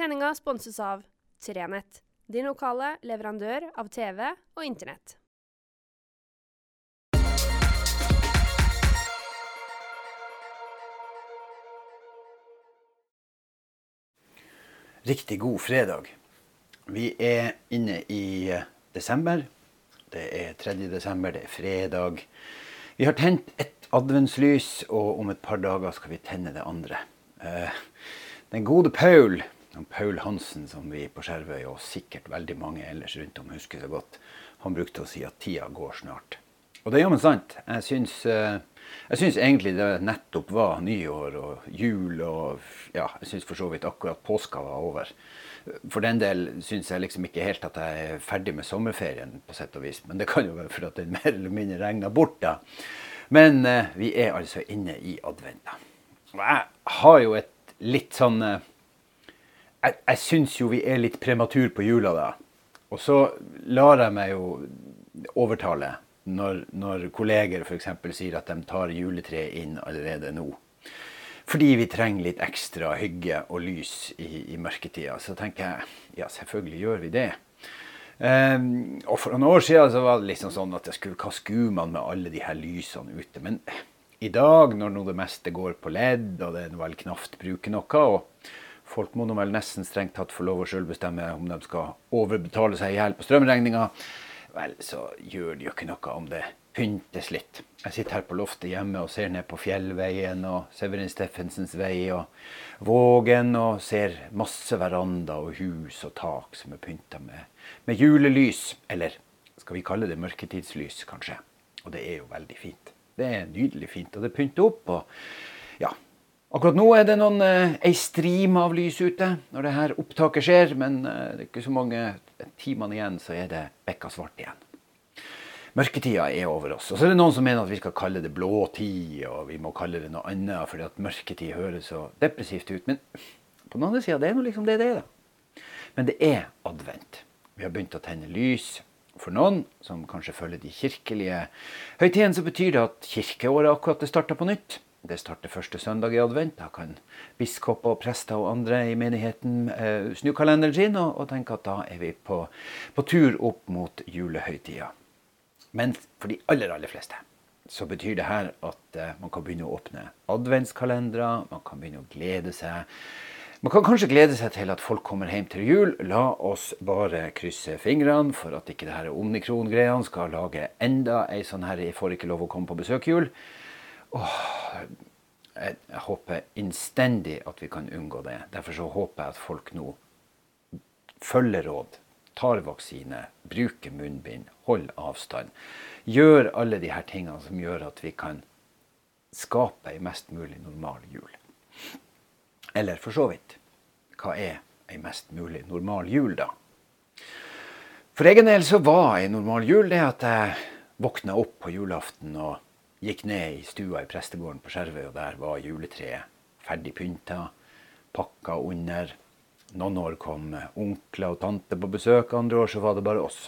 Sendinga sponses av Trenett, din lokale leverandør av TV og Internett. Riktig god fredag. Vi er inne i eh, desember. Det er 3. desember, det er fredag. Vi har tent et adventslys, og om et par dager skal vi tenne det andre. Eh, den gode Paul, Paul Hansen, som vi på Skjervøy og sikkert veldig mange ellers rundt om husker så godt, han brukte å si at tida går snart. Og det er jammen sant. Jeg syns, eh, jeg syns egentlig det nettopp var nyår og jul og ja, jeg syns for så vidt akkurat påska var over. For den del syns jeg liksom ikke helt at jeg er ferdig med sommerferien, på sett og vis. Men det kan jo være for at den mer eller mindre regna bort, da. Men eh, vi er altså inne i advent. Og jeg har jo et litt sånn eh, Jeg, jeg syns jo vi er litt prematur på jula, da. Og så lar jeg meg jo overtale når, når kolleger f.eks. sier at de tar juletreet inn allerede nå. Fordi vi trenger litt ekstra hygge og lys i, i mørketida. Så tenker jeg ja, selvfølgelig gjør vi det. Um, og For noen år siden så var det liksom sånn at jeg skulle, hva skulle man med alle de her lysene ute? Men i dag, når nå det meste går på ledd, og det er vel knapt bruker noe, og folk må nå vel nesten strengt tatt få lov å sjøl bestemme om de skal overbetale seg i hjel på strømregninga, vel, så gjør det jo ikke noe om det pyntes litt. Jeg sitter her på loftet hjemme og ser ned på Fjellveien og Severin Steffensens vei og Vågen og ser masse veranda og hus og tak som er pynta med, med julelys. Eller skal vi kalle det mørketidslys, kanskje. Og det er jo veldig fint. Det er nydelig fint, og det pynter opp. og ja, Akkurat nå er det noen, eh, ei strime av lys ute når det her opptaket skjer, men eh, det er ikke så mange timene igjen, så er det bekka svart igjen. Mørketida er over oss. Og så er det noen som mener at vi skal kalle det blåtid, og vi må kalle det noe annet fordi at mørketid høres så depressivt ut. Men på den andre sida, det er nå liksom det det er, da. Men det er advent. Vi har begynt å tenne lys. For noen som kanskje følger de kirkelige høytidene, så betyr det at kirkeåret akkurat er starta på nytt. Det starter første søndag i advent. Da kan biskoper, og prester og andre i menigheten eh, snu kalenderen sin og, og, tenke at da er vi på, på tur opp mot julehøytida. Men for de aller, aller fleste så betyr det her at eh, man kan begynne å åpne adventskalendere. Man kan begynne å glede seg. Man kan kanskje glede seg til at folk kommer hjem til jul. La oss bare krysse fingrene for at ikke det her omnikron-greiene skal lage enda ei sånn her 'jeg får ikke lov å komme på besøk'-jul. Åh, jeg, jeg håper innstendig at vi kan unngå det. Derfor så håper jeg at folk nå følger råd, tar vaksine, bruker munnbind, holder avstand. Gjør alle de her tingene som gjør at vi kan skape ei mest mulig normal jul. Eller for så vidt hva er ei mest mulig normal jul, da? For egen del så var ei normal jul det at jeg våkna opp på julaften og Gikk ned i stua i prestegården på Skjervøy, og der var juletreet ferdig pynta, pakka under. Noen år kom onkler og tante på besøk, andre år så var det bare oss.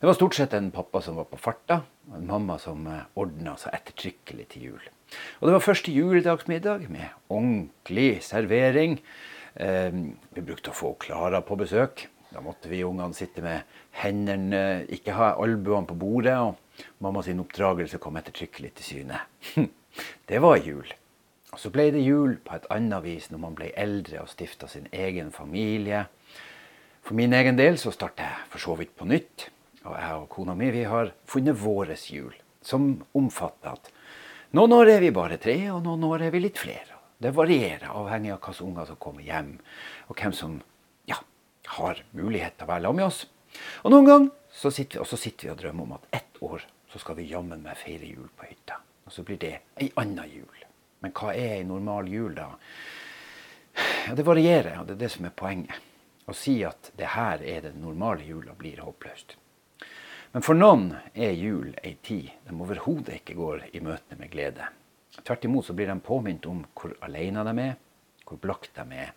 Det var stort sett en pappa som var på farta, og en mamma som ordna seg ettertrykkelig til jul. Og det var første juledagsmiddag med ordentlig servering. Eh, vi brukte å få Klara på besøk. Da måtte vi ungene sitte med hendene, ikke ha albuene på bordet. og Mamma sin oppdragelse kom ettertrykkelig til syne. det var jul. Og så ble det jul på et annet vis når man ble eldre og stifta sin egen familie. For min egen del så starter jeg for så vidt på nytt. Og jeg og kona mi vi har funnet våres jul, som omfatter at noen år er vi bare tre, og noen år er vi litt flere. Det varierer avhengig av hvilke unger som kommer hjem, og hvem som har mulighet til å være sammen med oss. Og noen ganger så sitter vi, og så sitter vi og drømmer om at ett år så skal vi jammen meg feire jul på hytta. Og så blir det ei anna jul. Men hva er ei normal jul, da? Ja, Det varierer, og det er det som er poenget. Å si at det her er den normale jula, blir håpløst. Men for noen er jul ei tid de overhodet ikke går i møte med glede. Tvert imot så blir de påminnet om hvor alene de er, hvor blakk de er,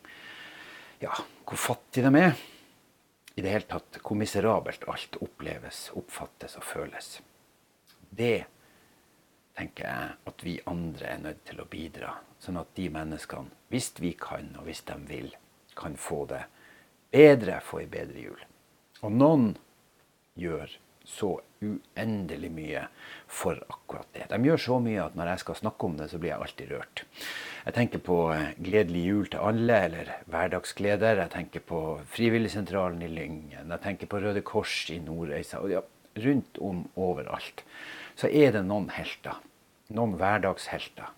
ja, hvor fattige de er. I det hele tatt hvor miserabelt alt oppleves, oppfattes og føles. Det tenker jeg at vi andre er nødt til å bidra, sånn at de menneskene, hvis vi kan og hvis de vil, kan få det bedre, få ei bedre jul. Og noen gjør så uendelig mye for akkurat det. De gjør så mye at når jeg skal snakke om det, så blir jeg alltid rørt. Jeg tenker på eh, Gledelig jul til alle, eller Hverdagsgleder. Jeg tenker på Frivilligsentralen i Lyngen. Jeg tenker på Røde Kors i Nordreisa. Og ja, rundt om overalt så er det noen helter. Noen hverdagshelter.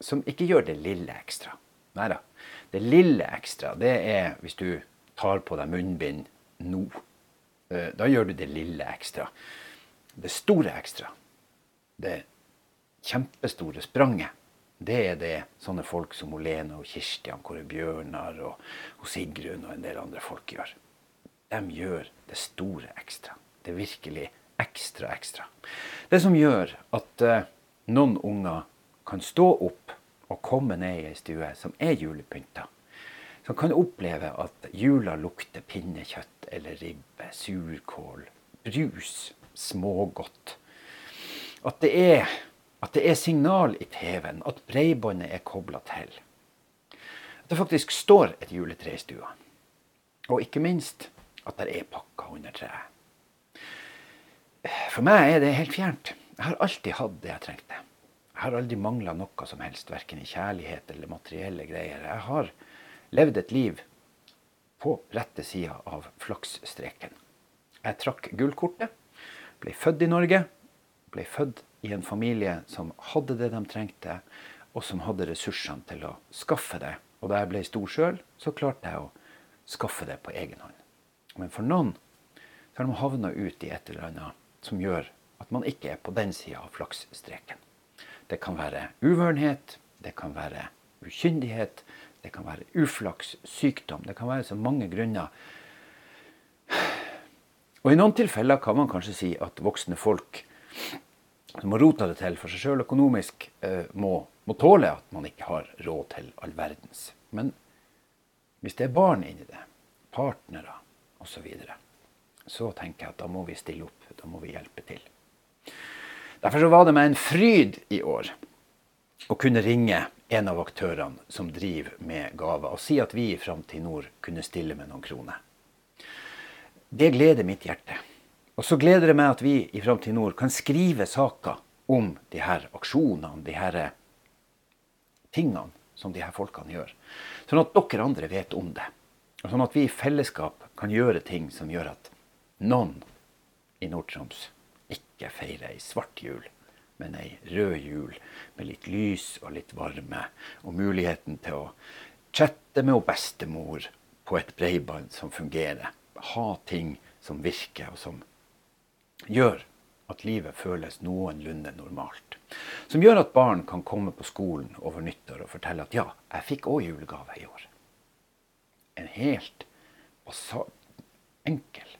Som ikke gjør det lille ekstra. Nei da. Det lille ekstra, det er hvis du tar på deg munnbind nå. Eh, da gjør du det lille ekstra. Det store ekstra, det kjempestore spranget, det er det sånne folk som Lene og Kirstian, Kåre Bjørnar og, og Sigrun og en del andre folk gjør. De gjør det store ekstra. Det virkelig ekstra ekstra. Det som gjør at uh, noen unger kan stå opp og komme ned i ei stue som er julepynta. Som kan oppleve at jula lukter pinnekjøtt eller ribbe, surkål, brus, smågodt. At det er, at det er signal i TV-en, at bredbåndet er kobla til. At det faktisk står et juletre i stua. Og ikke minst at det er pakka under treet. For meg er det helt fjernt. Jeg har alltid hatt det jeg trengte. Jeg har aldri mangla noe som helst, verken i kjærlighet eller materielle greier. Jeg har levd et liv på rette sida av flaksstreken. Jeg trakk gullkortet, ble født i Norge, ble født i en familie som hadde det de trengte, og som hadde ressursene til å skaffe det. Og da jeg ble stor sjøl, så klarte jeg å skaffe det på egen hånd. Men for noen så har de havna ut i et eller annet som gjør at man ikke er på den sida av flaksstreken. Det kan være uvørenhet, det kan være ukyndighet, det kan være uflaks, sykdom. Det kan være så mange grunner. Og i noen tilfeller kan man kanskje si at voksne folk som har rota det til for seg sjøl økonomisk, eh, må, må, tåle at man ikke har råd til all verdens. Men hvis det er barn inni det, partnere osv., så, videre, så tenker jeg at da må vi stille opp. Da må vi hjelpe til. Derfor var det meg en fryd i år å kunne ringe en av aktørene som driver med gaver, og si at vi i Framtid Nord kunne stille med noen kroner. Det gleder mitt hjerte. Og så gleder det meg at vi i Framtid Nord kan skrive saker om de her aksjonene, de her tingene som de her folkene gjør. Sånn at dere andre vet om det. Og sånn at vi i fellesskap kan gjøre ting som gjør at noen i Nord-Troms ikke feirer ei svart jul, men ei rød jul med litt lys og litt varme, og muligheten til å chatte med bestemor på et breiband som fungerer. Ha ting som virker, og som gjør at livet føles noenlunde normalt. Som gjør at barn kan komme på skolen over nyttår og fortelle at ja, jeg fikk òg julegave i år. En helt basal, enkel,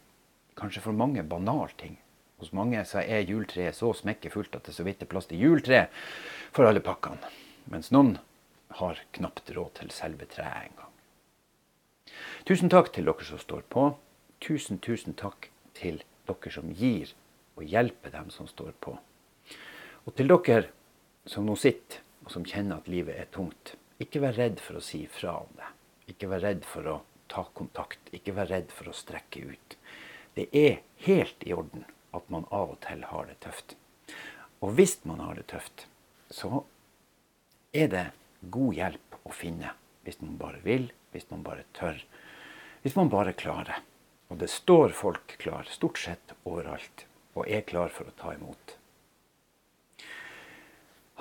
kanskje for mange banal ting hos mange så er juletreet så smekkefullt at det så vidt er plass til juletre for alle pakkene. Mens noen har knapt råd til selve treet engang. Tusen takk til dere som står på. Tusen, tusen takk til dere som gir og hjelper dem som står på. Og til dere som nå sitter og som kjenner at livet er tungt, ikke vær redd for å si fra om det. Ikke vær redd for å ta kontakt. Ikke vær redd for å strekke ut. Det er helt i orden at man av og til har det tøft. Og hvis man har det tøft, så er det god hjelp å finne. Hvis man bare vil, hvis man bare tør. Hvis man bare klarer. Og det står folk klar, stort sett overalt, og er klar for å ta imot.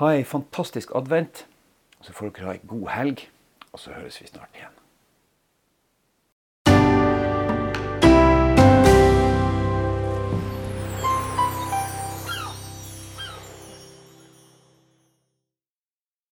Ha ei fantastisk advent. Så får dere ha ei god helg, og så høres vi snart igjen.